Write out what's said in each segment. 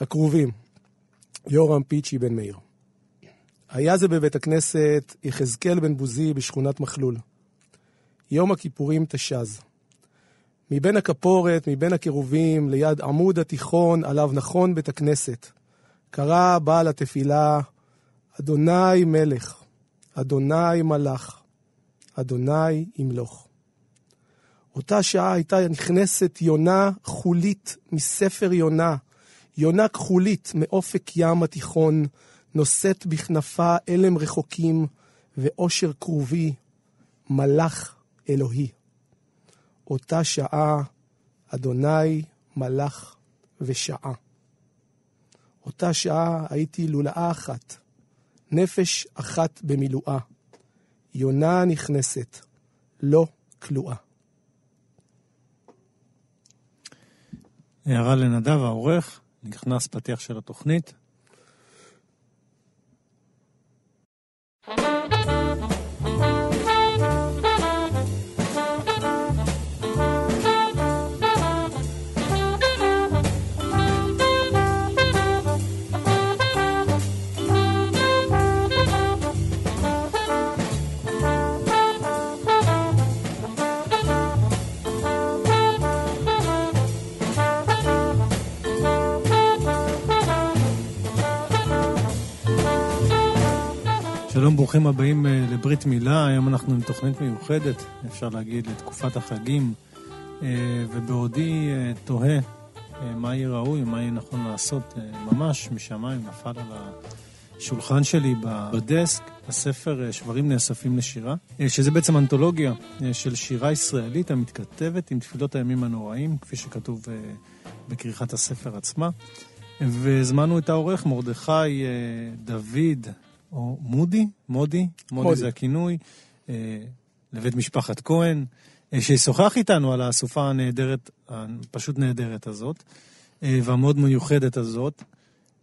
הכרובים, יורם פיצ'י בן מאיר. היה זה בבית הכנסת יחזקאל בן בוזי בשכונת מחלול. יום הכיפורים תש"ז. מבין הכפורת, מבין הקירובים, ליד עמוד התיכון עליו נכון בית הכנסת, קרא בעל התפילה, אדוני מלך, אדוני מלך, אדוני ימלוך. אותה שעה הייתה נכנסת יונה חולית מספר יונה, יונה כחולית מאופק ים התיכון, נושאת בכנפה אלם רחוקים ואושר כרובי, מלאך אלוהי. אותה שעה אדוני מלאך ושעה. אותה שעה הייתי לולאה אחת, נפש אחת במילואה. יונה נכנסת, לא כלואה. הערה לנדב העורך, נכנס פתיח של התוכנית. שלום, ברוכים הבאים אה, לברית מילה. היום אנחנו עם תוכנית מיוחדת, אפשר להגיד, לתקופת החגים. אה, ובעודי אה, תוהה מה יהיה ראוי ומה יהיה נכון לעשות, ממש משמיים נפל על השולחן שלי בדסק הספר שברים נאספים לשירה, שזה בעצם אנתולוגיה של שירה ישראלית המתכתבת עם תפילות הימים הנוראים, כפי שכתוב בכריכת הספר עצמה. והזמנו את העורך מרדכי דוד או מודי, מודי, מודי זה הכינוי, אה, לבית משפחת כהן, אה, שישוחח איתנו על הסופה הנהדרת, הפשוט נהדרת הזאת, אה, והמאוד מיוחדת הזאת.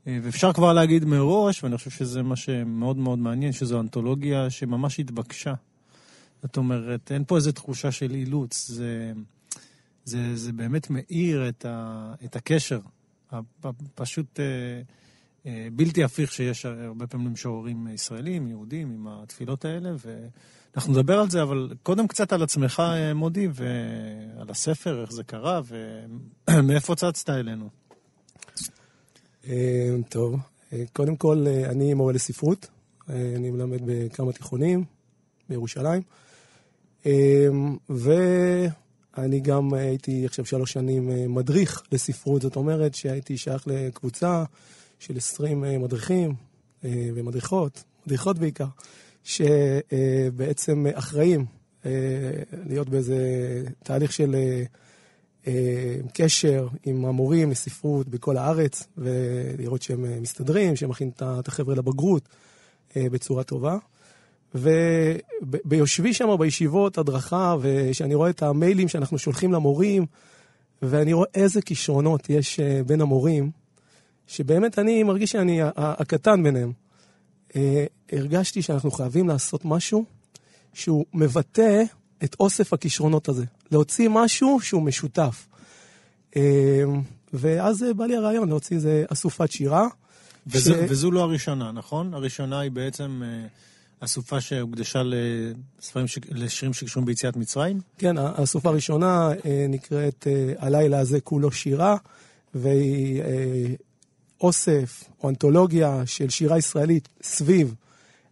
ואפשר כבר להגיד מראש, ואני חושב שזה מה שמאוד מאוד מעניין, שזו אנתולוגיה שממש התבקשה. זאת אומרת, אין פה איזו תחושה של אילוץ, זה, זה, זה באמת מאיר את, ה, את הקשר. פשוט... אה, בלתי הפיך שיש הרבה פעמים משוררים ישראלים, יהודים, עם התפילות האלה, ואנחנו נדבר על זה, אבל קודם קצת על עצמך, אה, מודי, ועל הספר, איך זה קרה, ומאיפה צצת אלינו. אה, טוב, קודם כל, אני מורה לספרות, אני מלמד בכמה תיכונים בירושלים, ואני גם הייתי עכשיו שלוש שנים מדריך לספרות, זאת אומרת שהייתי שייך לקבוצה של 20 אה, מדריכים אה, ומדריכות, מדריכות בעיקר, שבעצם אחראים אה, להיות באיזה תהליך של קשר עם המורים לספרות בכל הארץ, ולראות שהם מסתדרים, שהם מכינים את החבר'ה לבגרות בצורה טובה. וביושבי שם בישיבות הדרכה, וכשאני רואה את המיילים שאנחנו שולחים למורים, ואני רואה איזה כישרונות יש בין המורים, שבאמת אני מרגיש שאני הקטן ביניהם. אה, הרגשתי שאנחנו חייבים לעשות משהו שהוא מבטא את אוסף הכישרונות הזה. להוציא משהו שהוא משותף. אה, ואז בא לי הרעיון להוציא איזה אסופת שירה. וזו, ש... וזו לא הראשונה, נכון? הראשונה היא בעצם אה, אסופה שהוקדשה לספרים, לשירים שקשורים ביציאת מצרים? כן, האסופה הראשונה נקראת הלילה הזה כולו שירה, והיא אוסף או אנתולוגיה של שירה ישראלית סביב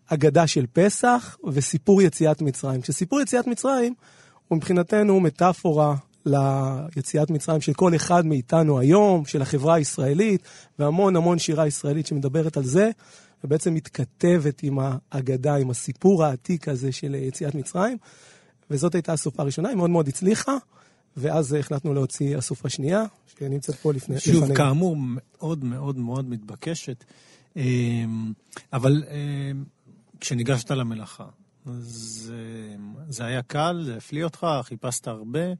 אגדה של פסח וסיפור יציאת מצרים. שסיפור יציאת מצרים הוא מבחינתנו מטאפורה ליציאת מצרים של כל אחד מאיתנו היום, של החברה הישראלית, והמון המון שירה ישראלית שמדברת על זה, ובעצם מתכתבת עם האגדה, עם הסיפור העתיק הזה של יציאת מצרים. וזאת הייתה הסופה הראשונה, היא מאוד מאוד הצליחה. ואז החלטנו להוציא אסופה שנייה, שנמצאת פה לפני... שוב, לפני. כאמור, מאוד מאוד מאוד מתבקשת. אמ, אבל אמ, כשניגשת למלאכה, זה, זה היה קל, זה הפליא אותך, חיפשת הרבה,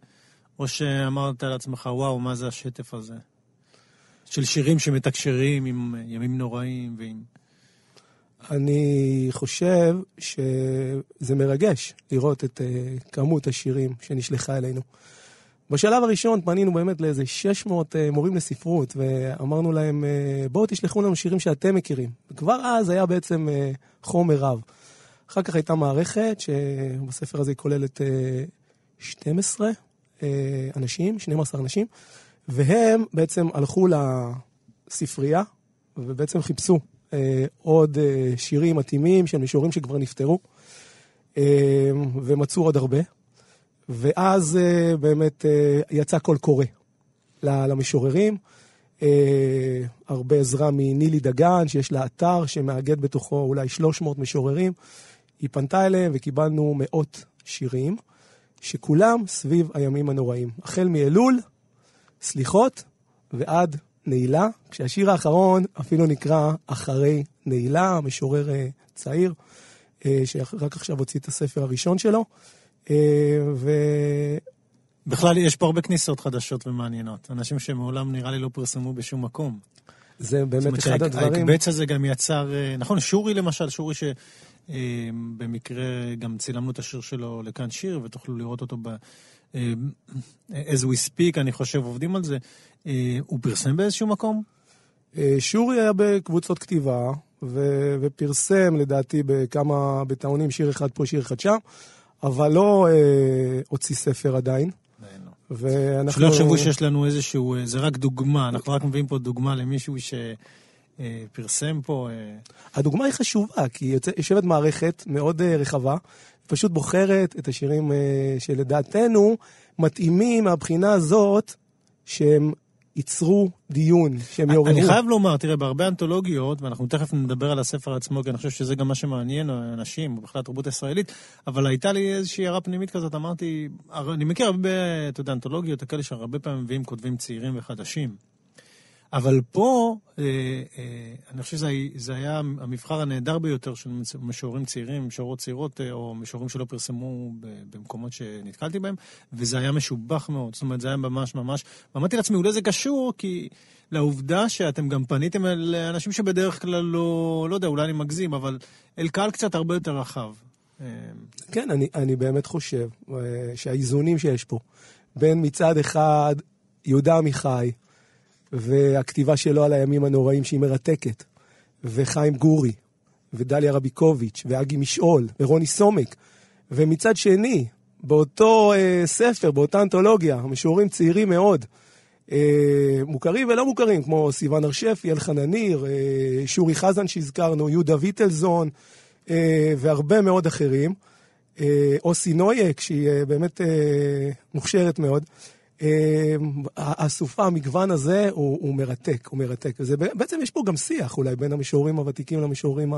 או שאמרת לעצמך, וואו, מה זה השטף הזה? של שירים שמתקשרים עם ימים נוראים ועם... אני חושב שזה מרגש לראות את uh, כמות השירים שנשלחה אלינו. בשלב הראשון פנינו באמת לאיזה 600 uh, מורים לספרות, ואמרנו להם, uh, בואו תשלחו לנו שירים שאתם מכירים. וכבר אז היה בעצם uh, חומר רב. אחר כך הייתה מערכת, שבספר הזה היא כוללת uh, 12 uh, אנשים, 12 אנשים, והם בעצם הלכו לספרייה, ובעצם חיפשו עוד שירים מתאימים של משוררים שכבר נפטרו, ומצאו עוד הרבה. ואז uh, באמת uh, יצא קול קורא למשוררים. Uh, הרבה עזרה מנילי דגן, שיש לה אתר שמאגד בתוכו אולי 300 משוררים. היא פנתה אליהם וקיבלנו מאות שירים, שכולם סביב הימים הנוראים. החל מאלול, סליחות, ועד נעילה, כשהשיר האחרון אפילו נקרא אחרי נעילה, משורר צעיר, שרק עכשיו הוציא את הספר הראשון שלו. אה, ו... בכלל, יש פה הרבה כניסות חדשות ומעניינות. אנשים שמעולם נראה לי לא פרסמו בשום מקום. זה באמת אחד הדברים... ההקבץ הזה גם יצר... אה, נכון, שורי למשל, שורי שבמקרה אה, גם צילמנו את השיר שלו לכאן שיר, ותוכלו לראות אותו ב... as we speak, אני חושב, עובדים על זה. הוא פרסם באיזשהו מקום? שורי היה בקבוצות כתיבה, ו... ופרסם לדעתי בכמה, בטעונים, שיר אחד פה, שיר אחד שם. אבל לא אה, הוציא ספר עדיין. לא. ואנחנו... שלא יחשבו שיש לנו איזשהו, אה, זה רק דוגמה, אנחנו רק מביאים פה דוגמה למישהו שפרסם אה, פה. אה... הדוגמה היא חשובה, כי יושבת מערכת מאוד רחבה, פשוט בוחרת את השירים שלדעתנו מתאימים מהבחינה הזאת שהם ייצרו דיון, שהם יעוררו. אני חייב לומר, תראה, בהרבה אנתולוגיות, ואנחנו תכף נדבר על הספר עצמו, כי אני חושב שזה גם מה שמעניין אנשים, ובכלל התרבות הישראלית, אבל הייתה לי איזושהי הערה פנימית כזאת, אמרתי, אני מכיר הרבה, אתה יודע, אנתולוגיות כאלה שהרבה פעמים מביאים כותבים צעירים וחדשים. אבל פה, אה, אה, אני חושב שזה היה המבחר הנהדר ביותר של משוררים צעירים, משוררות צעירות, אה, או משוררים שלא פרסמו במקומות שנתקלתי בהם, וזה היה משובח מאוד. זאת אומרת, זה היה ממש ממש... ואמרתי לעצמי, אולי זה קשור, כי לעובדה שאתם גם פניתם אל אנשים שבדרך כלל לא, לא יודע, אולי אני מגזים, אבל אל קהל קצת הרבה יותר רחב. כן, אני, אני באמת חושב שהאיזונים שיש פה, בין מצד אחד יהודה עמיחי, והכתיבה שלו על הימים הנוראים שהיא מרתקת, וחיים גורי, ודליה רביקוביץ', ואגי משעול, ורוני סומק. ומצד שני, באותו אה, ספר, באותה אנתולוגיה, משוררים צעירים מאוד, אה, מוכרים ולא מוכרים, כמו סיוון הר-שפי, אלחנן ניר, אה, שורי חזן שהזכרנו, יהודה ויטלזון, אה, והרבה מאוד אחרים. אה, אוסי נויק, שהיא אה, באמת אה, מוכשרת מאוד. הסופה, המגוון הזה הוא, הוא מרתק, הוא מרתק. וזה, בעצם יש פה גם שיח אולי בין המשוררים הוותיקים למשוררים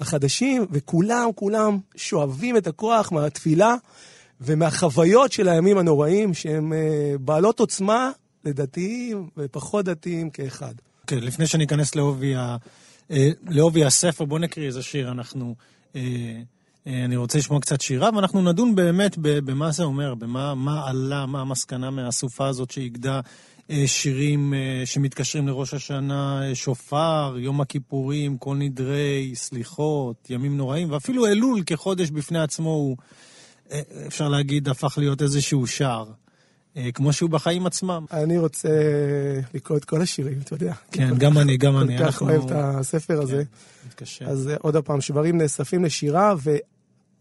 החדשים, וכולם, כולם שואבים את הכוח מהתפילה ומהחוויות של הימים הנוראים, שהם אה, בעלות עוצמה לדתיים ופחות דתיים כאחד. כן, okay, לפני שאני אכנס לעובי, ה... אה, לעובי הספר, בואו נקריא איזה שיר אנחנו... אה, אני רוצה לשמוע קצת שירה, ואנחנו נדון באמת במה זה אומר, במה מה עלה, מה המסקנה מהסופה הזאת שאיגדה אה, שירים אה, שמתקשרים לראש השנה, שופר, יום הכיפורים, כל נדרי, סליחות, ימים נוראים, ואפילו אלול כחודש בפני עצמו הוא, אפשר להגיד, הפך להיות איזשהו שער. כמו שהוא בחיים עצמם. אני רוצה לקרוא את כל השירים, אתה יודע. כן, גם אני, גם אני. כל כך אוהב את הספר הזה. כן, מתקשר. אז עוד פעם, שברים נאספים לשירה,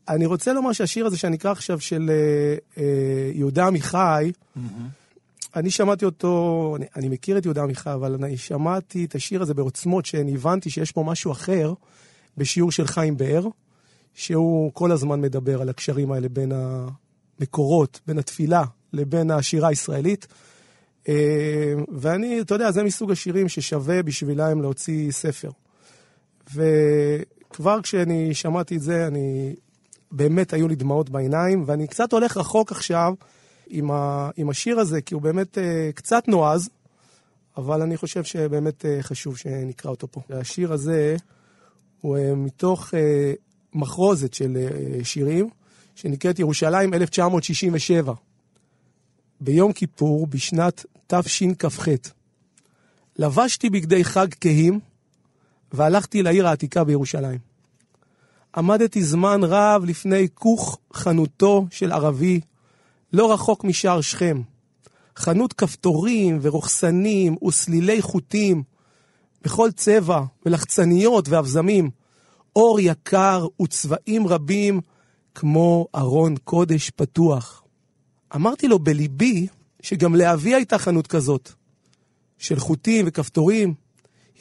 אני רוצה לומר שהשיר הזה שאני אקרא עכשיו של אה, אה, יהודה עמיחי, mm-hmm. אני שמעתי אותו, אני, אני מכיר את יהודה עמיחי, אבל אני שמעתי את השיר הזה בעוצמות, שאני הבנתי שיש פה משהו אחר בשיעור של חיים באר, שהוא כל הזמן מדבר על הקשרים האלה בין המקורות, בין התפילה לבין השירה הישראלית. אה, ואני, אתה יודע, זה מסוג השירים ששווה בשבילם להוציא ספר. וכבר כשאני שמעתי את זה, אני באמת היו לי דמעות בעיניים, ואני קצת הולך רחוק עכשיו עם, ה, עם השיר הזה, כי הוא באמת uh, קצת נועז, אבל אני חושב שבאמת uh, חשוב שנקרא אותו פה. השיר הזה הוא uh, מתוך uh, מחרוזת של uh, שירים, שנקראת ירושלים 1967. ביום כיפור, בשנת תשכ"ח, לבשתי בגדי חג כהים והלכתי לעיר העתיקה בירושלים. עמדתי זמן רב לפני כוך חנותו של ערבי, לא רחוק משער שכם. חנות כפתורים ורוכסנים וסלילי חוטים בכל צבע, ולחצניות ואבזמים, אור יקר וצבעים רבים, כמו ארון קודש פתוח. אמרתי לו בליבי שגם לאבי הייתה חנות כזאת, של חוטים וכפתורים.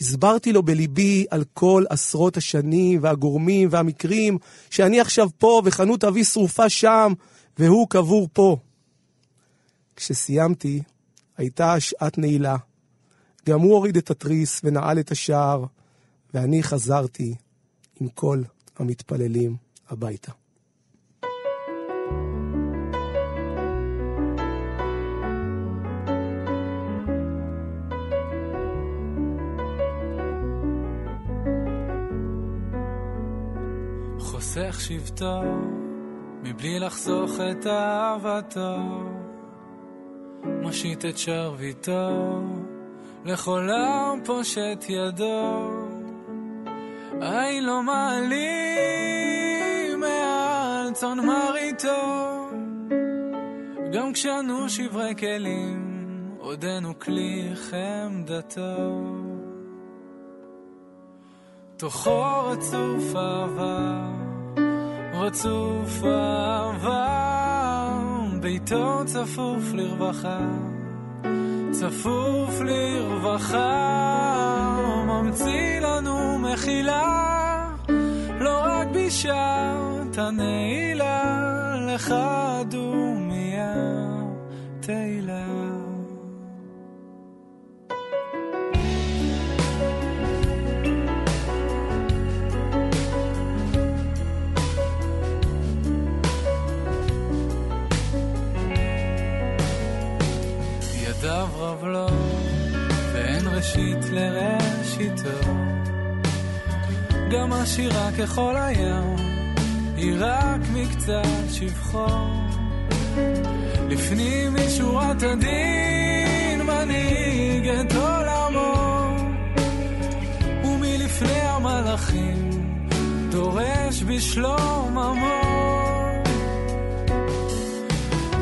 הסברתי לו בליבי על כל עשרות השנים והגורמים והמקרים שאני עכשיו פה וחנות אבי שרופה שם והוא קבור פה. כשסיימתי, הייתה שעת נעילה. גם הוא הוריד את התריס ונעל את השער, ואני חזרתי עם כל המתפללים הביתה. חוסך שבטו מבלי לחסוך את אהבתו. מושיט את שרביטו לכל העם פושט ידו. היי לא מעלים מעל צאן מרעיתו. גם כשאנו שברי כלים עודנו כלי חמדתו. תוכו רצוף אהבה רצוף אהבה, ביתו צפוף לרווחה, צפוף לרווחה, ממציא לנו מחילה, לא רק בשעת הנעילה, לך דומיה תהילה. גם עשירה ככל הים, היא רק מקצת שבחו. לפנים משורת הדין מנהיג את עולמו, ומלפני המלאכים דורש בשלום עמו.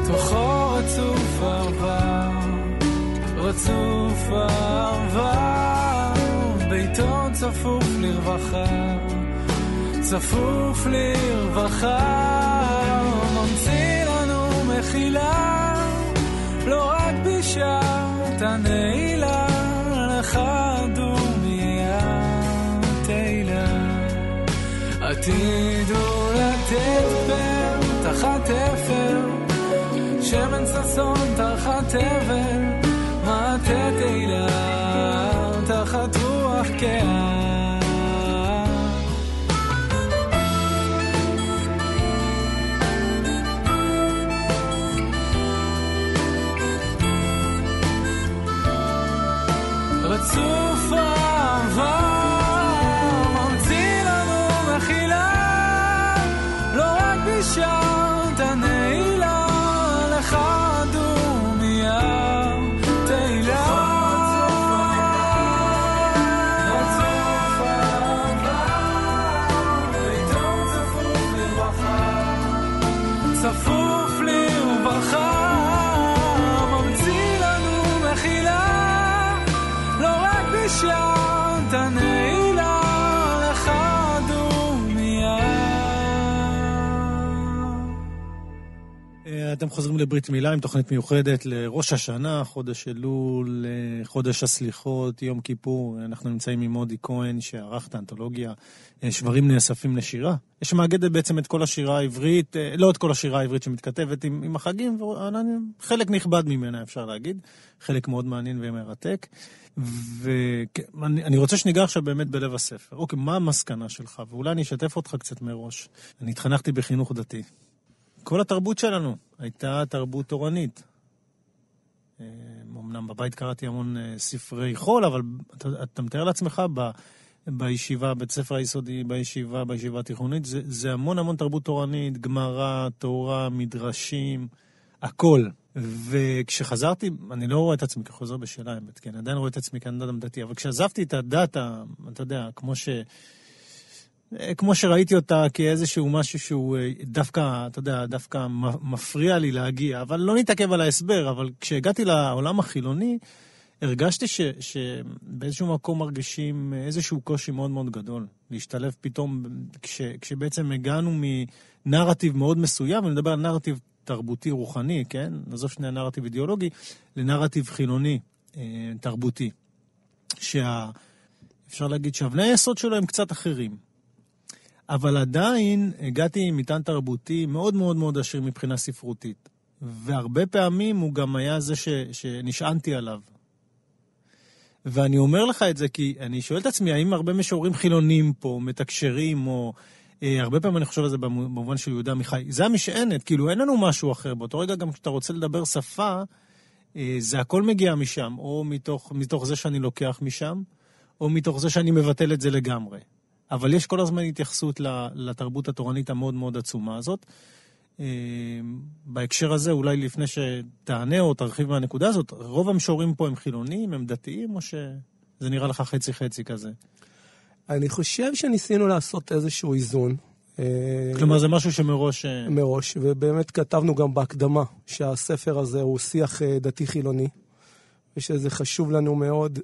תוכו רצוף עבר רצוף אהבה, ביתו צפוף לרווחה, צפוף לרווחה, ממציא לנו מחילה, לא רק בשעת הנעילה, לך דומיה תהילה. עתידו לתת פר תחת אפר, שמן ששון תחת אבל, מטה תהילה רוח אתם חוזרים לברית מילה עם תוכנית מיוחדת לראש השנה, חודש אלול, אה, חודש הסליחות, יום כיפור. אנחנו נמצאים עם מודי כהן שערך את האנתולוגיה אה, שברים נאספים לשירה. יש מאגדת בעצם את כל השירה העברית, אה, לא את כל השירה העברית שמתכתבת עם, עם החגים, וחלק נכבד ממנה אפשר להגיד, חלק מאוד מעניין ומרתק. ואני רוצה שניגע עכשיו באמת בלב הספר. אוקיי, מה המסקנה שלך? ואולי אני אשתף אותך קצת מראש. אני התחנכתי בחינוך דתי. כל התרבות שלנו הייתה תרבות תורנית. אה, אמנם בבית קראתי המון אה, ספרי חול, אבל אתה, אתה מתאר לעצמך ב, בישיבה, בית ספר היסודי, בישיבה, בישיבה התיכונית, זה, זה המון המון תרבות תורנית, גמרא, תורה, מדרשים, הכל. וכשחזרתי, אני לא רואה את עצמי כחוזר בשאלה, האמת, כן, עדיין רואה את עצמי כאדם דתי, אבל כשעזבתי את הדת, אתה יודע, כמו ש... אה, כמו שראיתי אותה כאיזשהו משהו שהוא אה, דווקא, אתה יודע, דווקא מפריע לי להגיע, אבל לא נתעכב על ההסבר, אבל כשהגעתי לעולם החילוני, הרגשתי ש, שבאיזשהו מקום מרגישים איזשהו קושי מאוד מאוד גדול להשתלב פתאום, כש, כשבעצם הגענו מנרטיב מאוד מסוים, אני מדבר על נרטיב תרבותי רוחני, כן? עזוב שנייה נרטיב אידיאולוגי, לנרטיב חילוני אה, תרבותי. שה... להגיד שאבני היסוד שלו הם קצת אחרים. אבל עדיין הגעתי עם מטען תרבותי מאוד מאוד מאוד עשיר מבחינה ספרותית. והרבה פעמים הוא גם היה זה ש, שנשענתי עליו. ואני אומר לך את זה כי אני שואל את עצמי, האם הרבה משוררים חילונים פה מתקשרים, או אה, הרבה פעמים אני חושב על זה במובן של יהודה עמיחי. זה המשענת, כאילו אין לנו משהו אחר. באותו רגע גם כשאתה רוצה לדבר שפה, אה, זה הכל מגיע משם, או מתוך, מתוך זה שאני לוקח משם, או מתוך זה שאני מבטל את זה לגמרי. אבל יש כל הזמן התייחסות לתרבות התורנית המאוד מאוד עצומה הזאת. אה, בהקשר הזה, אולי לפני שתענה או תרחיב מהנקודה הזאת, רוב המשוררים פה הם חילונים, הם דתיים, או שזה נראה לך חצי-חצי כזה? אני חושב שניסינו לעשות איזשהו איזון. אה, כלומר, זה משהו שמראש... אה, מראש, ובאמת כתבנו גם בהקדמה שהספר הזה הוא שיח דתי-חילוני, ושזה חשוב לנו מאוד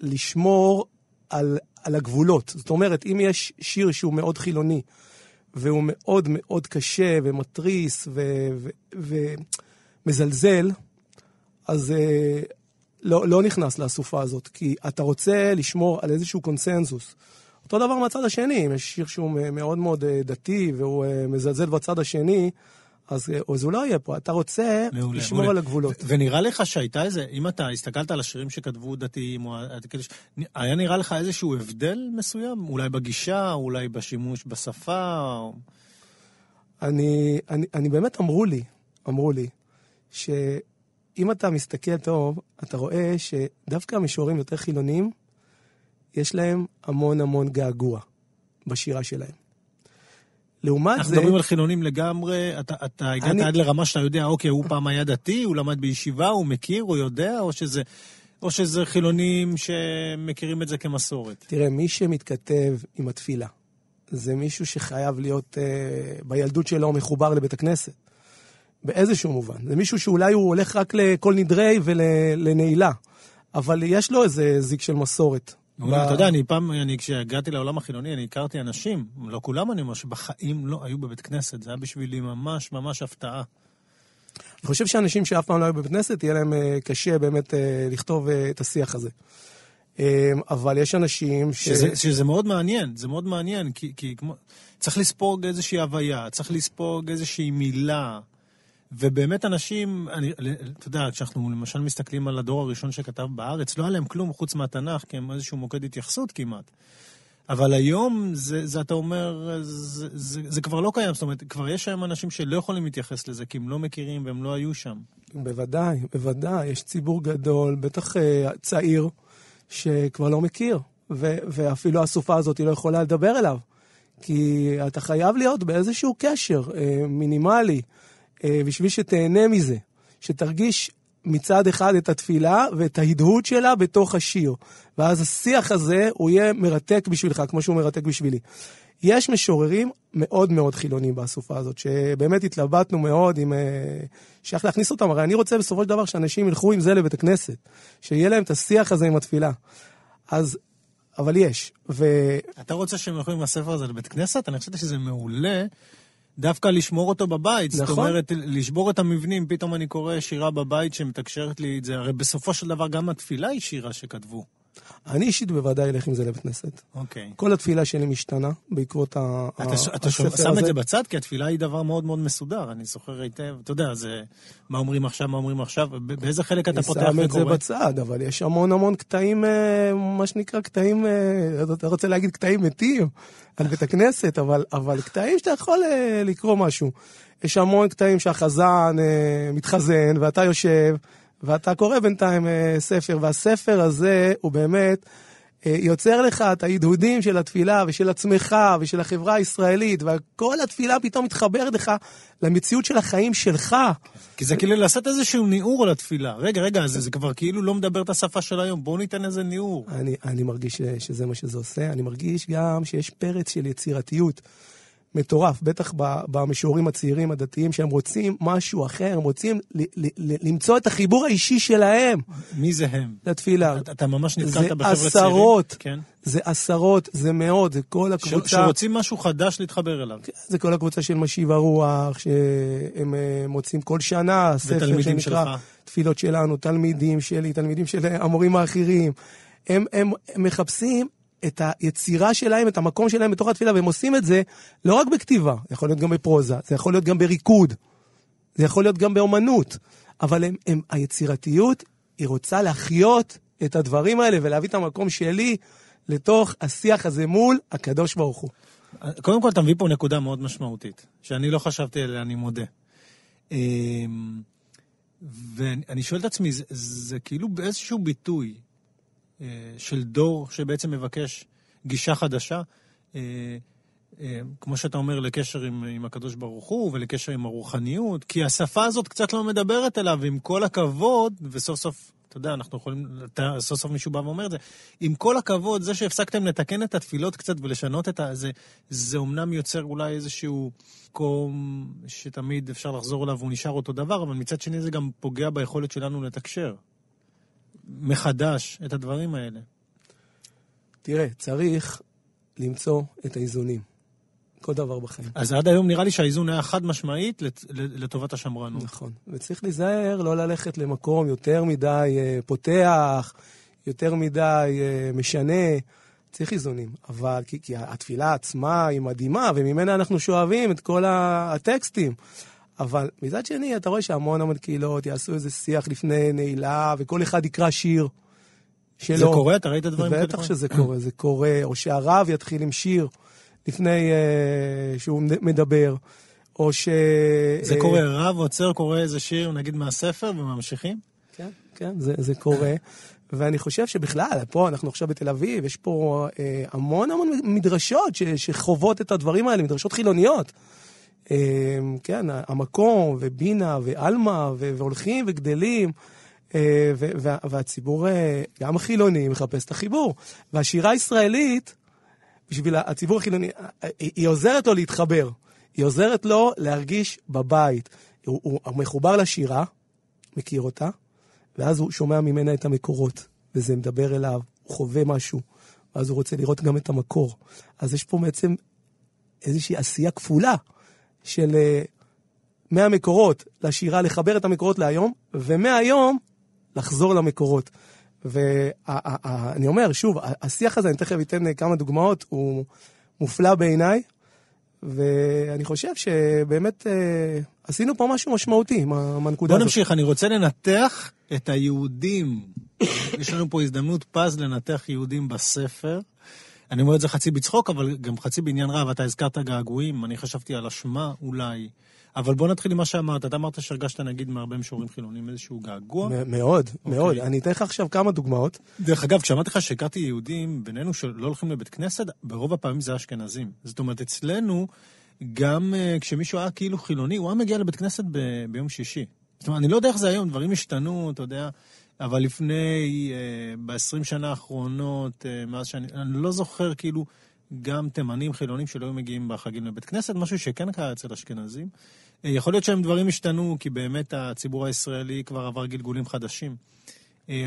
לשמור על, על הגבולות. זאת אומרת, אם יש שיר שהוא מאוד חילוני, והוא מאוד מאוד קשה ומתריס ומזלזל, אז אה, לא, לא נכנס לאסופה הזאת, כי אתה רוצה לשמור על איזשהו קונסנזוס. אותו דבר מהצד השני, אם יש שיר שהוא מאוד מאוד אה, דתי והוא אה, מזלזל בצד השני, אז, אה, אז הוא לא יהיה פה. אתה רוצה מעולה, לשמור מעולה. על הגבולות. ו- ונראה לך שהייתה איזה, אם אתה הסתכלת על השירים שכתבו דתיים, או, היה נראה לך איזשהו הבדל מסוים? אולי בגישה, אולי בשימוש בשפה? או... אני, אני, אני באמת אמרו לי, אמרו לי, שאם אתה מסתכל טוב, אתה רואה שדווקא המשוררים יותר חילונים, יש להם המון המון געגוע בשירה שלהם. לעומת אנחנו זה... אנחנו מדברים על חילונים לגמרי, אתה, אתה הגעת אני... עד לרמה שאתה יודע, אוקיי, הוא פעם היה דתי, הוא למד בישיבה, הוא מכיר, הוא יודע, או שזה, או שזה חילונים שמכירים את זה כמסורת? תראה, מי שמתכתב עם התפילה, זה מישהו שחייב להיות אה, בילדות שלו מחובר לבית הכנסת. באיזשהו מובן. זה מישהו שאולי הוא הולך רק לכל נדרי ולנעילה, אבל יש לו איזה זיק של מסורת. אתה יודע, אני פעם, אני, כשהגעתי לעולם החילוני, אני הכרתי אנשים, לא כולם אני אומר, שבחיים לא היו בבית כנסת. זה היה בשבילי ממש ממש הפתעה. אני חושב שאנשים שאף פעם לא היו בבית כנסת, יהיה להם אה, קשה באמת אה, לכתוב אה, את השיח הזה. אבל יש אנשים ש... שזה, שזה מאוד מעניין, זה מאוד מעניין, כי, כי כמו... צריך לספוג איזושהי הוויה, צריך לספוג איזושהי מילה. ובאמת אנשים, אני, אתה יודע, כשאנחנו למשל מסתכלים על הדור הראשון שכתב בארץ, לא היה להם כלום חוץ מהתנ"ך, כי הם איזשהו מוקד התייחסות כמעט. אבל היום, זה, זה אתה אומר, זה, זה, זה כבר לא קיים. זאת אומרת, כבר יש היום אנשים שלא יכולים להתייחס לזה, כי הם לא מכירים והם לא היו שם. בוודאי, בוודאי. יש ציבור גדול, בטח uh, צעיר, שכבר לא מכיר. ו- ואפילו הסופה הזאת לא יכולה לדבר אליו. כי אתה חייב להיות באיזשהו קשר uh, מינימלי. אה, בשביל שתהנה מזה, שתרגיש מצד אחד את התפילה ואת ההדהוד שלה בתוך השיר. ואז השיח הזה, הוא יהיה מרתק בשבילך, כמו שהוא מרתק בשבילי. יש משוררים מאוד מאוד חילונים באסופה הזאת, שבאמת התלבטנו מאוד עם... אה, שייך להכניס אותם, הרי אני רוצה בסופו של דבר שאנשים ילכו עם זה לבית הכנסת, שיהיה להם את השיח הזה עם התפילה. אז, אבל יש. ו... אתה רוצה שהם ילכו עם הספר הזה לבית כנסת? אני חשבתי שזה מעולה. דווקא לשמור אותו בבית. נכון. זאת אומרת, לשבור את המבנים. פתאום אני קורא שירה בבית שמתקשרת לי את זה. הרי בסופו של דבר גם התפילה היא שירה שכתבו. אני אישית בוודאי אלך עם זה לבית כנסת. אוקיי. כל התפילה שלי משתנה בעקבות ה... אתה, אתה שם את זה בצד? כי התפילה היא דבר מאוד מאוד מסודר. אני זוכר היטב, אתה יודע, זה מה אומרים עכשיו, מה אומרים עכשיו, באיזה חלק אתה פותח וקורא? אני שם את זה בצד, אבל יש המון המון קטעים, אה, מה שנקרא קטעים, אה, אתה רוצה להגיד קטעים מתים על בית הכנסת, אבל, אבל קטעים שאתה יכול אה, לקרוא משהו. יש המון קטעים שהחזן מתחזן, ואתה יושב... ואתה קורא בינתיים אה, ספר, והספר הזה הוא באמת אה, יוצר לך את ההדהודים של התפילה ושל עצמך ושל החברה הישראלית, וכל התפילה פתאום מתחברת לך למציאות של החיים שלך. כי זה כאילו לעשות איזשהו ניעור על התפילה. רגע, רגע, זה, זה כבר כאילו לא מדבר את השפה של היום, בואו ניתן איזה ניעור. אני, אני מרגיש ש, שזה מה שזה עושה, אני מרגיש גם שיש פרץ של יצירתיות. מטורף, בטח במישורים הצעירים הדתיים, שהם רוצים משהו אחר, הם רוצים ל- ל- ל- למצוא את החיבור האישי שלהם. מי זה הם? לתפילה. אתה, אתה ממש נתקלת בחבר'ה צעירים? זה עשרות, כן. זה עשרות, זה מאות, זה כל הקבוצה. ש, שרוצים משהו חדש להתחבר אליו. כן, זה כל הקבוצה של משיב הרוח, שהם אה, מוצאים כל שנה ספר שנקרא שלך. תפילות שלנו, תלמידים שלי, תלמידים של המורים האחרים. הם, הם, הם מחפשים את היצירה שלהם, את המקום שלהם בתוך התפילה, והם עושים את זה לא רק בכתיבה, זה יכול להיות גם בפרוזה, זה יכול להיות גם בריקוד, זה יכול להיות גם באומנות, אבל הם, הם, היצירתיות, היא רוצה להחיות את הדברים האלה ולהביא את המקום שלי לתוך השיח הזה מול הקדוש ברוך הוא. קודם כל, אתה מביא פה נקודה מאוד משמעותית, שאני לא חשבתי עליה, אני מודה. אמ, ואני שואל את עצמי, זה, זה כאילו באיזשהו ביטוי, של דור שבעצם מבקש גישה חדשה, אה, אה, כמו שאתה אומר, לקשר עם, עם הקדוש ברוך הוא ולקשר עם הרוחניות, כי השפה הזאת קצת לא מדברת אליו, עם כל הכבוד, וסוף סוף, אתה יודע, אנחנו יכולים, סוף סוף מישהו בא ואומר את זה, עם כל הכבוד, זה שהפסקתם לתקן את התפילות קצת ולשנות את ה... זה, זה אומנם יוצר אולי איזשהו מקום שתמיד אפשר לחזור אליו והוא נשאר אותו דבר, אבל מצד שני זה גם פוגע ביכולת שלנו לתקשר. מחדש את הדברים האלה? תראה, צריך למצוא את האיזונים. כל דבר בחיים. אז עד היום נראה לי שהאיזון היה חד משמעית לטובת השמרנות. נכון. וצריך להיזהר לא ללכת למקום יותר מדי אה, פותח, יותר מדי אה, משנה. צריך איזונים. אבל, כי, כי התפילה עצמה היא מדהימה, וממנה אנחנו שואבים את כל הטקסטים. אבל מצד שני, אתה רואה שהמון המון קהילות יעשו איזה שיח לפני נעילה, וכל אחד יקרא שיר שלו. זה קורה? אתה ראית דברים כאלה? בטח שזה קורה, זה קורה. או שהרב יתחיל עם שיר לפני uh, שהוא מדבר, או ש... זה uh, קורה, רב עוצר, קורא איזה שיר, נגיד מהספר, וממשיכים? כן, כן, זה, זה קורה. ואני חושב שבכלל, פה אנחנו עכשיו בתל אביב, יש פה אה, המון המון מדרשות ש, שחוות את הדברים האלה, מדרשות חילוניות. אמ, כן, המקום, ובינה, ועלמה, והולכים וגדלים. אה, והציבור, אה, גם החילוני, מחפש את החיבור. והשירה הישראלית, בשביל הציבור החילוני, אה, היא עוזרת לו להתחבר. היא עוזרת לו להרגיש בבית. הוא, הוא מחובר לשירה, מכיר אותה, ואז הוא שומע ממנה את המקורות, וזה מדבר אליו, הוא חווה משהו, ואז הוא רוצה לראות גם את המקור. אז יש פה בעצם איזושהי עשייה כפולה. של uh, מהמקורות לשירה, לחבר את המקורות להיום, ומהיום לחזור למקורות. ואני אומר, שוב, השיח הזה, אני תכף אתן אה, כמה דוגמאות, הוא מופלא בעיניי, ואני חושב שבאמת אה, עשינו פה משהו משמעותי מהנקודה הזאת. בוא נמשיך, אני רוצה לנתח את היהודים. יש לנו פה הזדמנות פז לנתח יהודים בספר. אני אומר את זה חצי בצחוק, אבל גם חצי בעניין רב. אתה הזכרת געגועים, אני חשבתי על אשמה אולי. אבל בוא נתחיל עם מה שאמרת. אתה אמרת שהרגשת, נגיד, מהרבה משוררים חילונים איזשהו געגוע. מאוד, okay. מאוד. אוקיי. אני אתן לך עכשיו כמה דוגמאות. דרך אגב, כשאמרתי לך שהכרתי יהודים בינינו שלא הולכים לבית כנסת, ברוב הפעמים זה אשכנזים. זאת אומרת, אצלנו, גם uh, כשמישהו היה כאילו חילוני, הוא היה מגיע לבית כנסת ב- ביום שישי. זאת אומרת, אני לא יודע איך זה היום, דברים השתנו, אתה יודע. אבל לפני, אה, ב-20 שנה האחרונות, אה, מאז שאני, אני לא זוכר כאילו גם תימנים חילונים שלא היו מגיעים בחגים לבית כנסת, משהו שכן קרה אצל אשכנזים. אה, יכול להיות שהם דברים השתנו, כי באמת הציבור הישראלי כבר עבר גלגולים חדשים.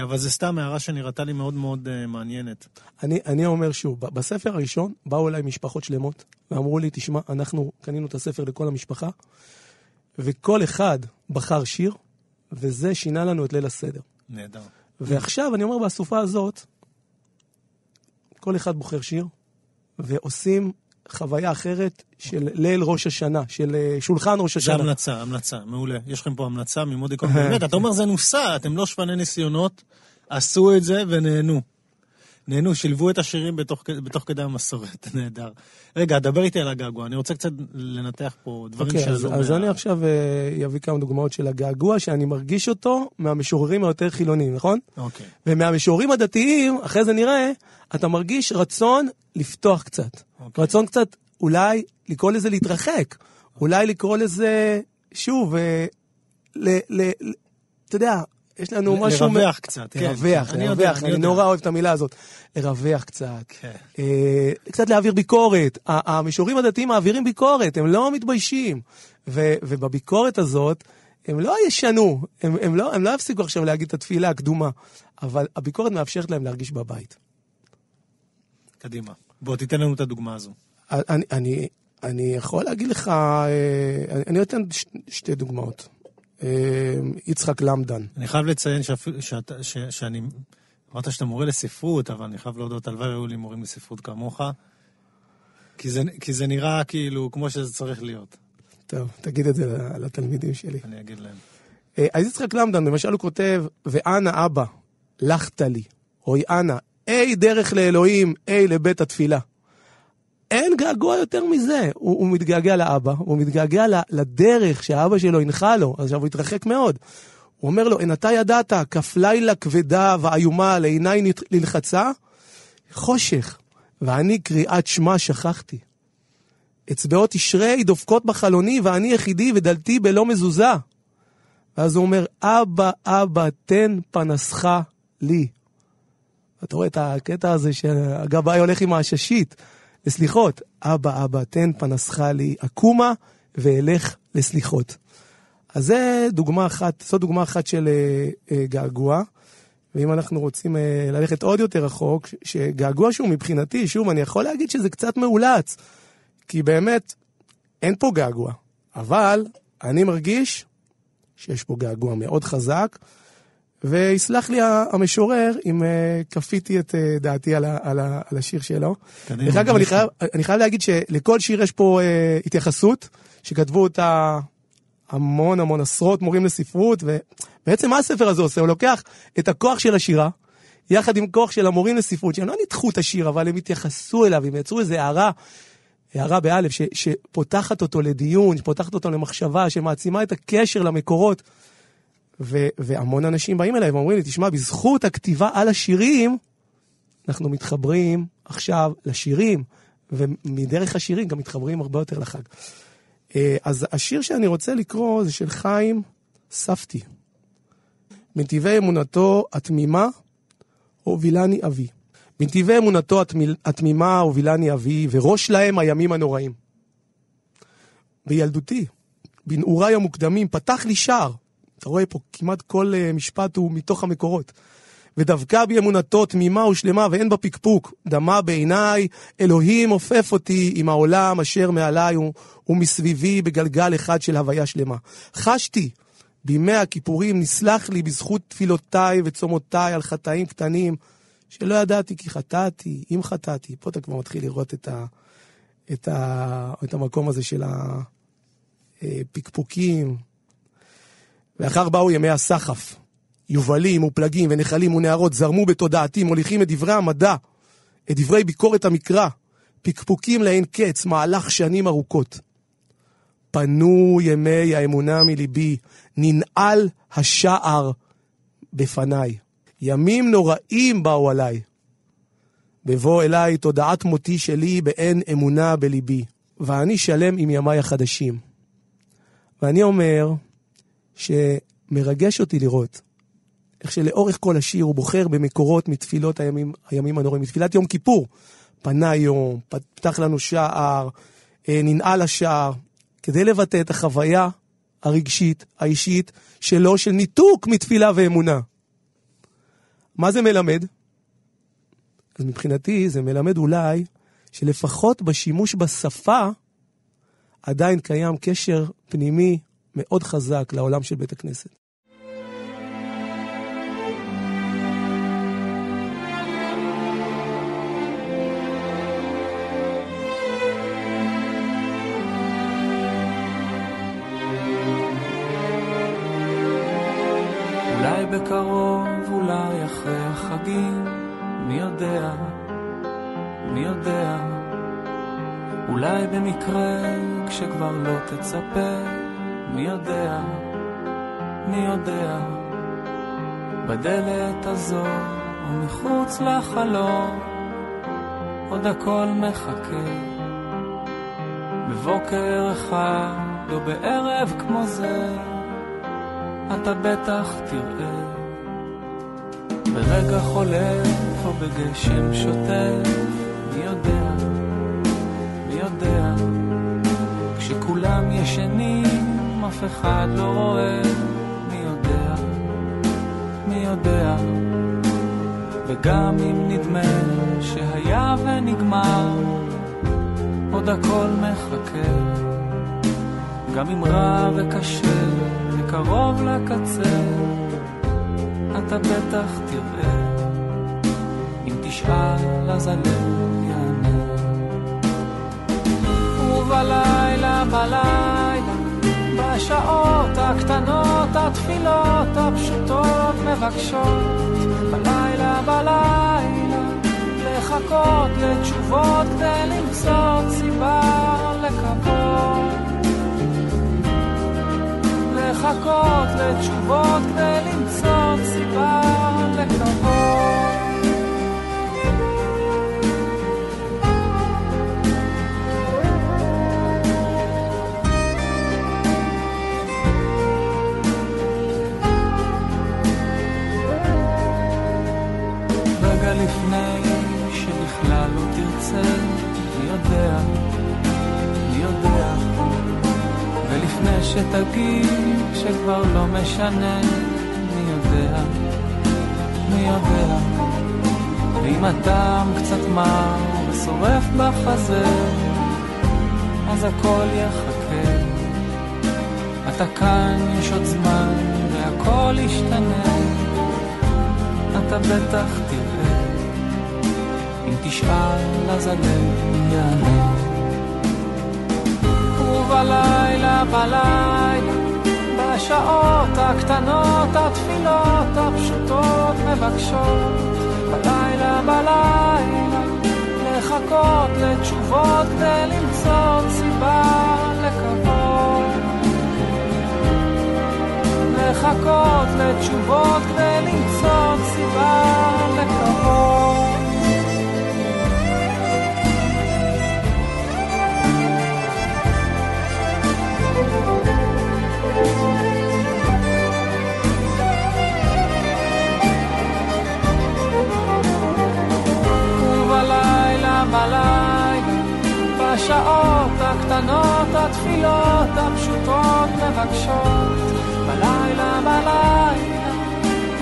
אבל זה סתם הערה שנראתה לי מאוד מאוד מעניינת. אני, אני אומר שוב, בספר הראשון באו אליי משפחות שלמות ואמרו לי, תשמע, אנחנו קנינו את הספר לכל המשפחה, וכל אחד בחר שיר, וזה שינה לנו את ליל הסדר. נהדר. ועכשיו, אני אומר, באסופה הזאת, כל אחד בוחר שיר, ועושים חוויה אחרת של ליל ראש השנה, של אה, שולחן ראש השנה. זה המלצה, המלצה, מעולה. יש לכם פה המלצה ממודיקון. באמת, אתה אומר זה נוסע, אתם לא שפני ניסיונות, עשו את זה ונהנו. נהנו, שילבו את השירים בתוך, בתוך כדי המסורת, נהדר. רגע, דבר איתי על הגעגוע, אני רוצה קצת לנתח פה דברים אוקיי, שעלו. אז, מה- אז אני עכשיו אה, אביא כמה דוגמאות של הגעגוע, שאני מרגיש אותו מהמשוררים היותר חילוניים, נכון? אוקיי. ומהמשוררים הדתיים, אחרי זה נראה, אתה מרגיש רצון לפתוח קצת. אוקיי. רצון קצת, אולי לקרוא לזה להתרחק. אולי לקרוא לזה, שוב, ל, ל, ל, אתה יודע, יש לנו ל- משהו... לרווח קצת, כן. לרווח, אני לרווח, אני אני יודע. נורא אוהב את המילה הזאת. לרווח קצת. כן. אה, קצת להעביר ביקורת. ה- המשוררים הדתיים מעבירים ביקורת, הם לא מתביישים. ו- ובביקורת הזאת, הם לא ישנו, הם, הם, לא, הם לא יפסיקו עכשיו להגיד את התפילה הקדומה, אבל הביקורת מאפשרת להם להרגיש בבית. קדימה. בוא, תיתן לנו את הדוגמה הזו. אני, אני, אני יכול להגיד לך, אה, אני, ש, שתי דוגמאות. אה, יצחק למדן. אני חייב לציין שאני... אמרת שאתה מורה לספרות, אבל אני חייב להודות, הלוואי היו לי מורים לספרות כמוך. כי זה, כי זה נראה כאילו כמו שזה צריך להיות, טוב, תגיד את זה לתלמידים שלי. אני אגיד להם. אה, אז יצחק למדן, למשל הוא כותב, ואנה אבא, לכת לי, אוי אנה, אי דרך לאלוהים, אי לבית התפילה. אין געגוע יותר מזה. הוא, הוא מתגעגע לאבא, הוא מתגעגע לדרך שהאבא שלו הנחה לו, עכשיו הוא התרחק מאוד. הוא אומר לו, אין אתה ידעת, כף לילה כבדה ואיומה לעיניי ללחצה, חושך, ואני קריאת שמע שכחתי. אצבעות תשרי דופקות בחלוני, ואני יחידי ודלתי בלא מזוזה. ואז הוא אומר, אבא, אבא, תן פנסך לי. אתה רואה את הקטע הזה שהגבאי הולך עם העששית לסליחות. אבא, אבא, תן פנסך לי, אקומה ואלך לסליחות. אז זה דוגמה אחת, זו דוגמה אחת של אה, אה, געגוע. ואם אנחנו רוצים אה, ללכת עוד יותר רחוק, שגעגוע שהוא מבחינתי, שוב, אני יכול להגיד שזה קצת מאולץ. כי באמת, אין פה געגוע. אבל אני מרגיש שיש פה געגוע מאוד חזק, ויסלח לי המשורר אם אה, כפיתי את אה, דעתי על, ה, על, ה, על השיר שלו. דרך אגב, אני. חייב, אני חייב להגיד שלכל שיר יש פה אה, התייחסות, שכתבו אותה המון המון עשרות מורים לספרות, ובעצם מה הספר הזה עושה? הוא לוקח את הכוח של השירה, יחד עם כוח של המורים לספרות, שהם לא ניתחו את השיר, אבל הם התייחסו אליו, הם יצרו איזו הערה, הערה באלף, ש, שפותחת אותו לדיון, שפותחת אותו למחשבה, שמעצימה את הקשר למקורות. ו, והמון אנשים באים אליי ואומרים לי, תשמע, בזכות הכתיבה על השירים, אנחנו מתחברים עכשיו לשירים, ומדרך השירים גם מתחברים הרבה יותר לחג. אה, אז השיר שאני רוצה לקרוא זה של חיים ספטי. בנתיבי אמונתו התמימה הובילני אבי. בנתיבי אמונתו התמימה הובילני אבי, וראש להם הימים הנוראים. בילדותי, בנעוריי המוקדמים, פתח לי שער. אתה רואה פה, כמעט כל אה, משפט הוא מתוך המקורות. ודבקה בי אמונתו תמימה ושלמה ואין בה פקפוק. דמה בעיניי, אלוהים עופף אותי עם העולם אשר מעליי ומסביבי בגלגל אחד של הוויה שלמה. חשתי בימי הכיפורים, נסלח לי בזכות תפילותיי וצומותיי על חטאים קטנים, שלא ידעתי כי חטאתי, אם חטאתי. פה אתה כבר מתחיל לראות את, ה, את, ה, את המקום הזה של הפקפוקים. ואחר באו ימי הסחף. יובלים ופלגים ונחלים ונערות זרמו בתודעתי, מוליכים את דברי המדע, את דברי ביקורת המקרא, פקפוקים לאין קץ, מהלך שנים ארוכות. פנו ימי האמונה מליבי, ננעל השער בפניי. ימים נוראים באו עליי. בבוא אליי תודעת מותי שלי באין אמונה בליבי, ואני שלם עם ימיי החדשים. ואני אומר שמרגש אותי לראות איך שלאורך כל השיר הוא בוחר במקורות מתפילות הימים, הימים הנוראים, מתפילת יום כיפור. פנה יום, פתח לנו שער, אה, ננעל השער, כדי לבטא את החוויה הרגשית, האישית, שלו, של ניתוק מתפילה ואמונה. מה זה מלמד? אז מבחינתי זה מלמד אולי שלפחות בשימוש בשפה עדיין קיים קשר פנימי מאוד חזק לעולם של בית הכנסת. אולי בקרוב, אולי אחרי החגים, מי יודע, מי יודע, אולי במקרה כשכבר לא תצפה, מי יודע, מי יודע, בדלת הזו ומחוץ לחלום, עוד הכל מחכה. בבוקר אחד או בערב כמו זה, אתה בטח תראה. ברגע חולף או בגשם שוטף, מי יודע, מי יודע, כשכולם ישנים, אף אחד לא רואה, מי יודע, מי יודע, וגם אם נדמה שהיה ונגמר, עוד הכל מחכה, גם אם רע וקשה וקרוב לקצה, אתה בטח תראה, אם תשאל אז הלב יענה. ובלילה, בלילה, בשעות הקטנות, התפילות הפשוטות מבקשות, בלילה, בלילה, לחכות לתשובות כדי למצוא סיבה לקוות. לחכות לתשובות כדי למצוא סיבה לקוות. שתגיד שכבר לא משנה, מי יודע, מי יודע, ואם הטעם קצת מר ושורף בחזה, אז הכל יחכה. אתה כאן, יש עוד זמן, והכל ישתנה. אתה בטח תראה, אם תשאל אז הלב יענה. ובלילה, בלילה, בשעות הקטנות, התפילות הפשוטות מבקשות, בלילה, בלילה, לחכות לתשובות כדי למצוא סיבה לקוות. לחכות לתשובות כדי למצוא סיבה לקוות. בלילה, בשעות הקטנות, התפילות הפשוטות מבקשות, בלילה, בלילה,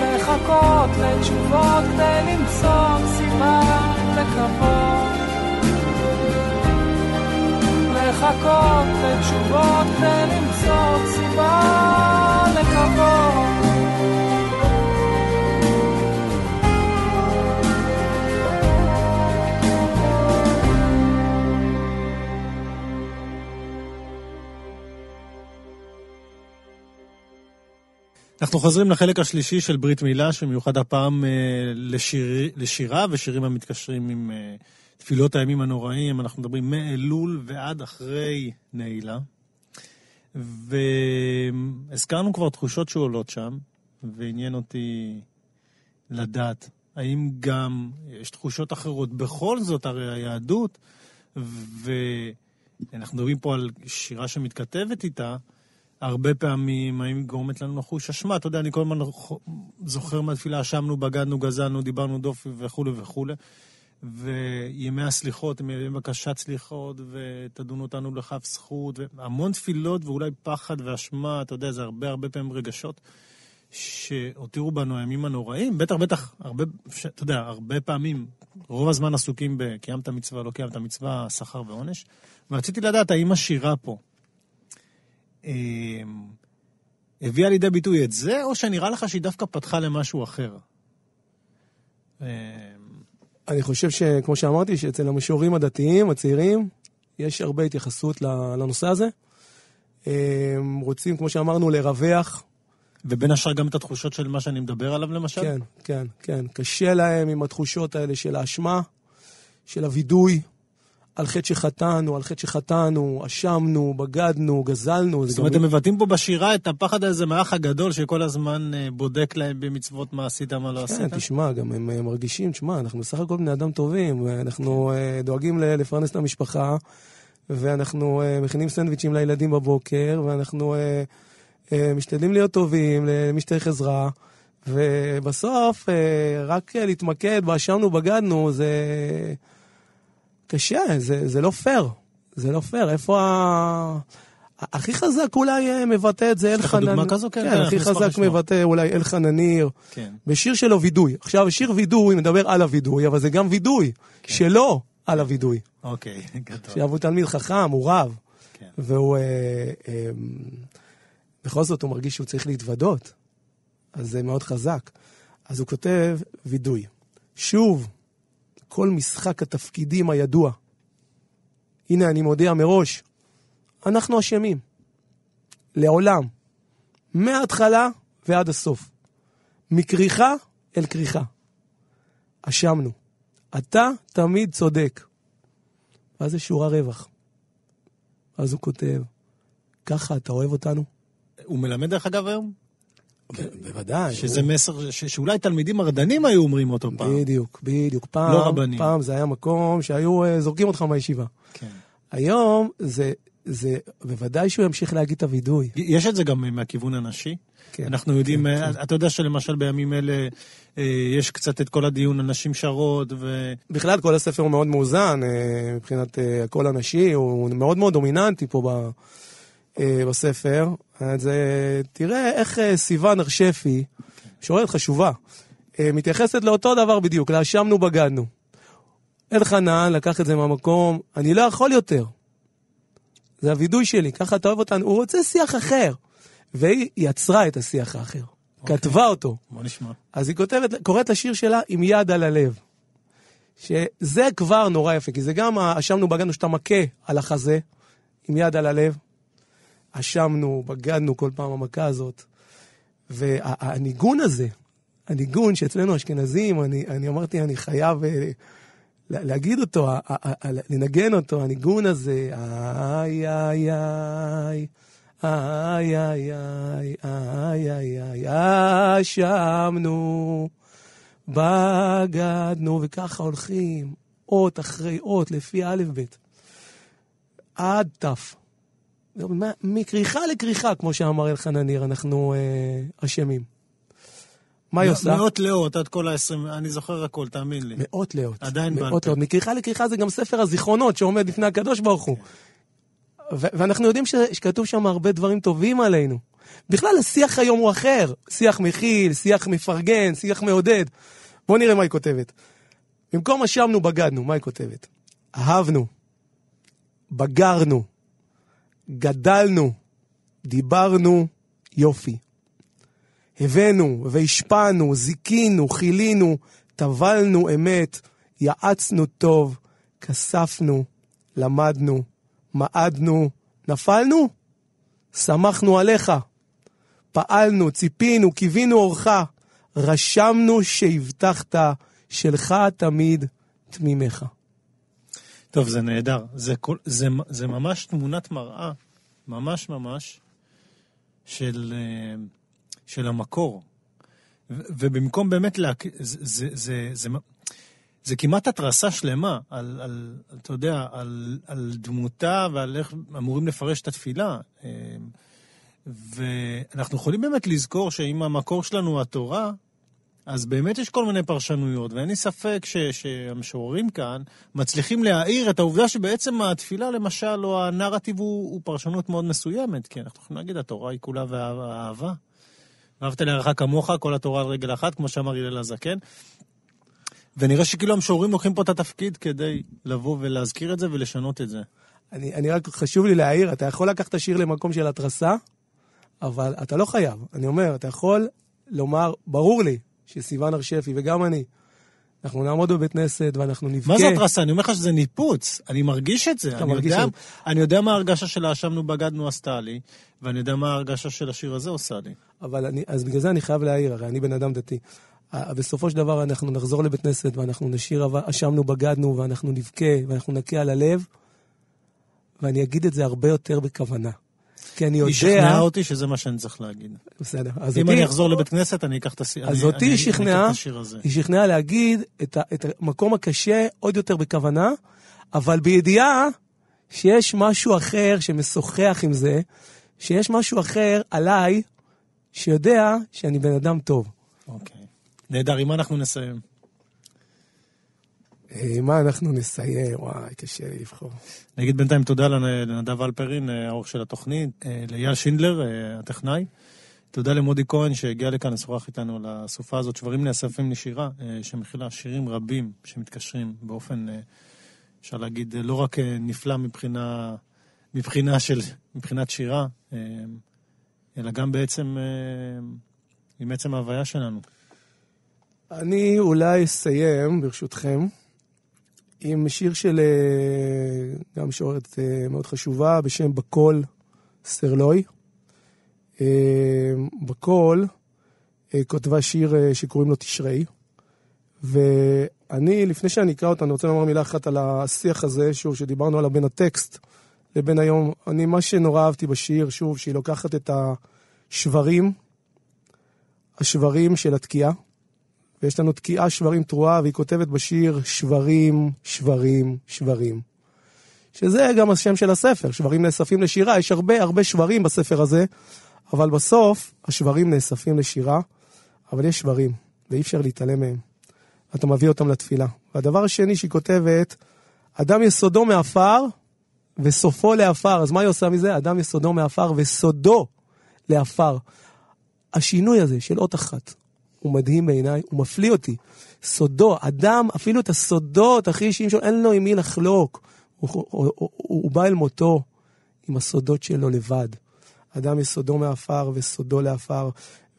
לחכות לתשובות כדי למצוא סיבה לקוות. לחכות לתשובות כדי למצוא סיבה לקוות. אנחנו חוזרים לחלק השלישי של ברית מילה, שמיוחד הפעם אה, לשיר, לשירה ושירים המתקשרים עם אה, תפילות הימים הנוראים. אנחנו מדברים מאלול ועד אחרי נעילה. והזכרנו כבר תחושות שעולות שם, ועניין אותי לדעת האם גם יש תחושות אחרות. בכל זאת, הרי היהדות, ואנחנו מדברים פה על שירה שמתכתבת איתה, הרבה פעמים, האם היא גורמת לנו לחוש אשמה? אתה יודע, אני כל הזמן זוכר מהתפילה, אשמנו, בגדנו, גזלנו, דיברנו דופי וכולי וכולי. וימי הסליחות הם ימי בקשת סליחות, ותדונו אותנו לכף זכות, והמון תפילות ואולי פחד ואשמה, אתה יודע, זה הרבה הרבה פעמים רגשות שהותירו בנו הימים הנוראים. בטח, בטח, הרבה, אתה יודע, הרבה פעמים, רוב הזמן עסוקים בקיימת מצווה, לא קיימת מצווה, שכר ועונש. ורציתי לדעת, האם השירה פה הביאה לידי ביטוי את זה, או שנראה לך שהיא דווקא פתחה למשהו אחר? אה, אני חושב שכמו שאמרתי, שאצל המשוררים הדתיים, הצעירים, יש הרבה התייחסות לנושא הזה. הם רוצים, כמו שאמרנו, לרווח ובין השאר גם את התחושות של מה שאני מדבר עליו למשל? כן, כן, כן. קשה להם עם התחושות האלה של האשמה, של הווידוי, על חטא שחטאנו, על חטא שחטאנו, אשמנו, בגדנו, גזלנו. זאת אומרת, הם מבטאים פה בשירה את הפחד הזה מהאח הגדול, שכל הזמן אה, בודק להם במצוות מה עשית, מה לא עשית. כן, תשמע, גם הם אה, מרגישים, תשמע, אנחנו בסך הכל בני אדם טובים, אנחנו אה, דואגים לפרנס את המשפחה, ואנחנו מכינים סנדוויצ'ים לילדים בבוקר, ואנחנו משתדלים להיות טובים למי שצריך עזרה. ובסוף, רק להתמקד באשמנו, בגדנו, זה... קשה, זה, זה לא פייר. זה לא פייר. איפה ה... הכי חזק אולי אה, מבטא את זה אלחנן... יש לך דוגמה כזו? כן, כן, הכי חזק מבטא אולי אלחנן ניר. כן. בשיר שלו וידוי. עכשיו, שיר וידוי מדבר על הווידוי, אבל זה גם וידוי כן. שלו על הווידוי. אוקיי, גדול. עכשיו הוא תלמיד חכם, הוא רב. כן. והוא... אה, אה, בכל זאת הוא מרגיש שהוא צריך להתוודות. אז זה מאוד חזק. אז הוא כותב וידוי. שוב, כל משחק התפקידים הידוע. הנה, אני מודיע מראש, אנחנו אשמים. לעולם. מההתחלה ועד הסוף. מכריכה אל כריכה. אשמנו. אתה תמיד צודק. ואז זה שורה רווח. אז הוא כותב, ככה אתה אוהב אותנו? הוא מלמד דרך אגב היום? כן, בוודאי. שזה מסר שאולי תלמידים מרדנים היו אומרים אותו פעם. בדיוק, בדיוק. פעם, לא רבנים. פעם זה היה מקום שהיו אה, זורקים אותך מהישיבה. כן. היום זה, זה, בוודאי שהוא ימשיך להגיד את הווידוי. יש את זה גם מהכיוון הנשי. כן, אנחנו יודעים, כן, אה, כן. אתה יודע שלמשל בימים אלה אה, יש קצת את כל הדיון על נשים שרות ו... בכלל, כל הספר הוא מאוד מאוזן מבחינת הקול הנשי, הוא מאוד מאוד דומיננטי פה ב... בספר. אז תראה איך אה, סיוון הרשפי, שואלת חשובה, אה, מתייחסת לאותו דבר בדיוק, לאשמנו בגדנו. אלחנן לקח את זה מהמקום, אני לא יכול יותר. זה הווידוי שלי, ככה אתה אוהב אותנו. הוא רוצה שיח אחר. והיא יצרה את השיח האחר. Okay. אוקיי. כתבה אותו. בוא נשמע. אז היא כותבת, קוראת לשיר שלה עם יד על הלב. שזה כבר נורא יפה, כי זה גם האשמנו בגדנו שאתה מכה על החזה, עם יד על הלב. אשמנו, בגדנו כל פעם המכה הזאת. והניגון הזה, הניגון שאצלנו אשכנזים, אני, אני אמרתי, אני חייב אה, להגיד אותו, לנגן אותו, הניגון הזה, איי איי איי, איי איי איי, איי איי איי, אשמנו, בגדנו, וככה הולכים, אות אחרי אות, לפי א' ב', עד ת'. מכריכה לכריכה, כמו שאמר אלחנניר, אנחנו אה, אשמים. מה היא עושה? מאות לאות עד כל ה-20, אני זוכר הכל, תאמין לי. מאות לאות. עדיין בעל פה. מכריכה לכריכה זה גם ספר הזיכרונות שעומד לפני הקדוש ברוך הוא. ואנחנו יודעים שכתוב שם הרבה דברים טובים עלינו. בכלל, השיח היום הוא אחר. שיח מכיל, שיח מפרגן, שיח מעודד. בואו נראה מה היא כותבת. במקום אשמנו, בגדנו, מה היא כותבת? אהבנו, בגרנו, גדלנו, דיברנו, יופי. הבאנו והשפענו, זיכינו, חילינו, טבלנו אמת, יעצנו טוב, כספנו, למדנו, מעדנו, נפלנו? שמחנו עליך. פעלנו, ציפינו, קיווינו אורך, רשמנו שהבטחת, שלך תמיד תמימך. טוב, זה נהדר. זה, כל, זה, זה ממש תמונת מראה, ממש ממש, של, אה, של המקור. ו, ובמקום באמת, לה, זה, זה, זה, זה, זה כמעט התרסה שלמה על, על, אתה יודע, על, על דמותה ועל איך אמורים לפרש את התפילה. אה, ואנחנו יכולים באמת לזכור שאם המקור שלנו התורה, אז באמת יש כל מיני פרשנויות, ואין לי ספק ש, שהמשוררים כאן מצליחים להעיר את העובדה שבעצם התפילה, למשל, או הנרטיב הוא, הוא פרשנות מאוד מסוימת. כי אנחנו יכולים להגיד, התורה היא כולה ואהבה. ואהבת לרעך כמוך, כל התורה על רגל אחת, כמו שאמר הלל הזקן. ונראה שכאילו המשוררים לוקחים פה את התפקיד כדי לבוא ולהזכיר את זה ולשנות את זה. אני, אני רק, חשוב לי להעיר, אתה יכול לקחת את השיר למקום של התרסה, אבל אתה לא חייב. אני אומר, אתה יכול לומר, ברור לי, שסיוון הר שפי וגם אני, אנחנו נעמוד בבית כנסת ואנחנו נבכה. מה זה התרסה? אני אומר לך שזה ניפוץ. אני מרגיש את זה. אתה אני מרגיש יודע, את אני יודע מה ההרגשה של האשמנו בגדנו עשתה לי, ואני יודע מה ההרגשה של השיר הזה עושה לי. אבל אני, אז בגלל זה אני חייב להעיר, הרי אני בן אדם דתי. בסופו של דבר אנחנו נחזור לבית כנסת ואנחנו נשיר "אב- אשמנו בגדנו ואנחנו נבכה ואנחנו נכה על הלב, ואני אגיד את זה הרבה יותר בכוונה. כי אני היא יודע... שכנעה אותי שזה מה שאני צריך להגיד. בסדר. אז אם אותי- אני אחזור לבית כנסת, אני אקח את השיר אז אני- אותי היא שכנעה, הזה. היא שכנעה להגיד את, ה, את המקום הקשה עוד יותר בכוונה, אבל בידיעה שיש משהו אחר שמשוחח עם זה, שיש משהו אחר עליי, שיודע שאני בן אדם טוב. אוקיי. נהדר, עם מה אנחנו נסיים? אה, מה אנחנו נסיים? וואי, קשה לי לבחור. נגיד בינתיים תודה לנ- לנדב אלפרין, אה, העורך של התוכנית, אה, לאייל שינדלר, הטכנאי. תודה למודי כהן שהגיע לכאן לשוחח איתנו על הסופה הזאת, שברים נאספים לשירה, שמכילה שירים רבים שמתקשרים באופן, אפשר להגיד, לא רק נפלא מבחינה, מבחינה של, מבחינת שירה, אלא גם בעצם עם עצם ההוויה שלנו. אני אולי אסיים, ברשותכם, עם שיר של אה, גם משוררת אה, מאוד חשובה בשם בקול סרלוי. אה, בקול כותבה שיר שקוראים לו תשרי, ואני, לפני שאני אקרא אותה, אני רוצה לומר מילה אחת על השיח הזה, שוב, שדיברנו עליו בין הטקסט לבין היום. אני, מה שנורא אהבתי בשיר, שוב, שהיא לוקחת את השברים, השברים של התקיעה, ויש לנו תקיעה שברים תרועה, והיא כותבת בשיר שברים, שברים, שברים. שזה גם השם של הספר, שברים נאספים לשירה, יש הרבה הרבה שברים בספר הזה, אבל בסוף השברים נאספים לשירה, אבל יש שברים, ואי אפשר להתעלם מהם. אתה מביא אותם לתפילה. והדבר השני שהיא כותבת, אדם יסודו מעפר וסופו לעפר. אז מה היא עושה מזה? אדם יסודו מעפר וסודו לעפר. השינוי הזה של אות אחת, הוא מדהים בעיניי, הוא מפליא אותי. סודו, אדם, אפילו את הסודות הכי אישיים שלו, אין לו עם מי לחלוק. הוא, הוא, הוא, הוא, בא אל מותו עם הסודות שלו לבד. אדם יסודו מעפר וסודו לעפר.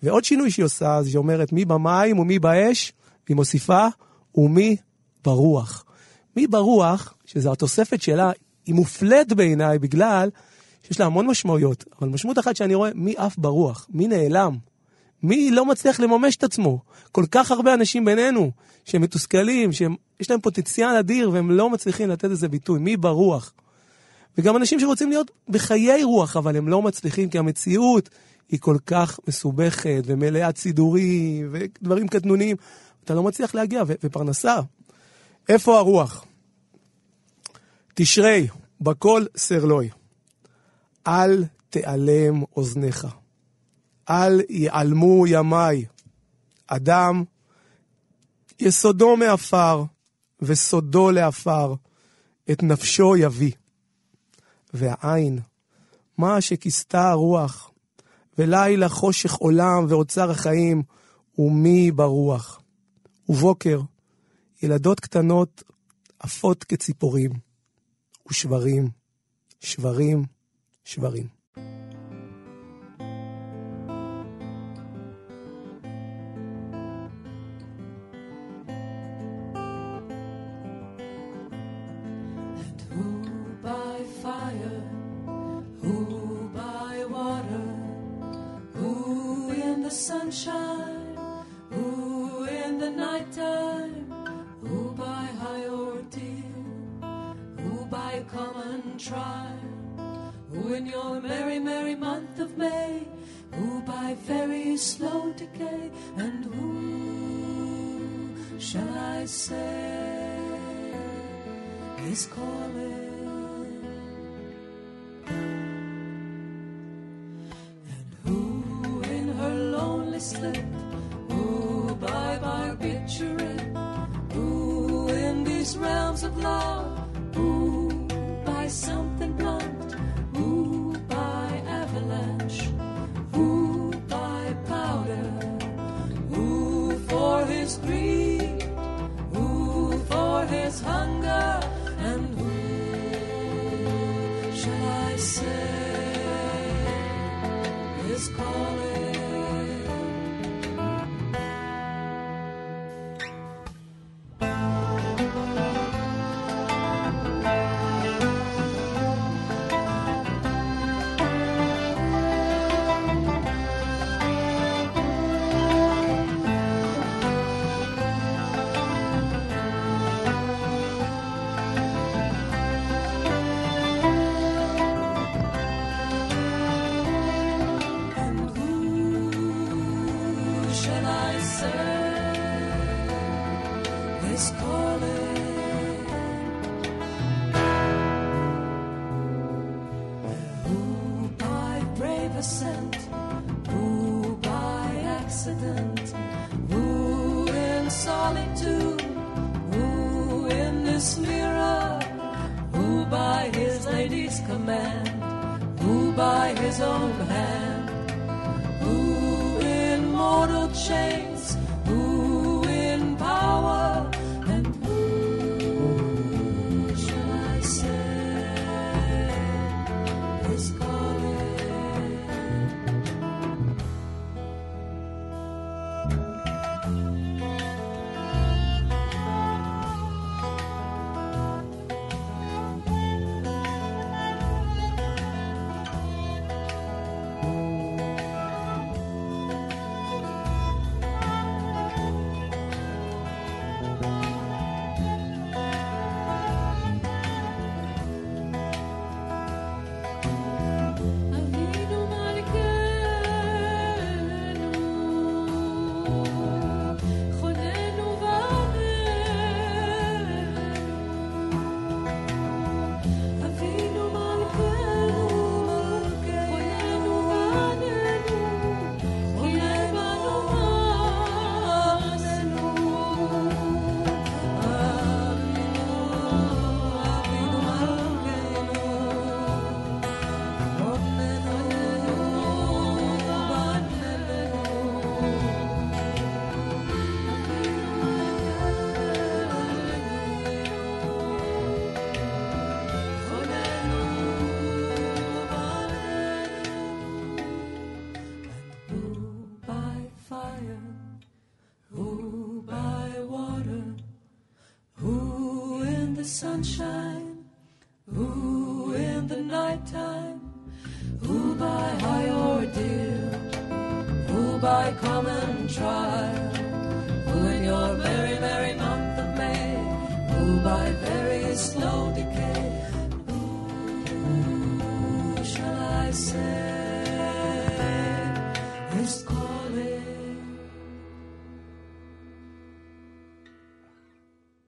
ועוד שינוי שהיא עושה, אז היא אומרת, מי במים ומי באש, והיא מוסיפה, ומי ברוח. מי ברוח, שזו התוספת שלה, היא מופלית בעיניי בגלל שיש לה המון משמעויות, אבל משמעות אחת שאני רואה, מי עף ברוח, מי נעלם, מי לא מצליח לממש את עצמו. כל כך הרבה אנשים בינינו שהם מתוסכלים, שיש להם פוטנציאל אדיר והם לא מצליחים לתת לזה ביטוי, מי ברוח. וגם אנשים שרוצים להיות בחיי רוח, אבל הם לא מצליחים כי המציאות היא כל כך מסובכת ומלאת סידורים ודברים קטנוניים. אתה לא מצליח להגיע, ו- ופרנסה. איפה הרוח? תשרי, בקול סרלוי. אל תיעלם אוזניך. אל ייעלמו ימיי. אדם, יסודו מעפר, וסודו לעפר, את נפשו יביא. והעין, מה שכיסתה הרוח, ולילה חושך עולם ואוצר החיים, ומי ברוח. ובוקר, ילדות קטנות עפות כציפורים, ושברים, שברים, שברים.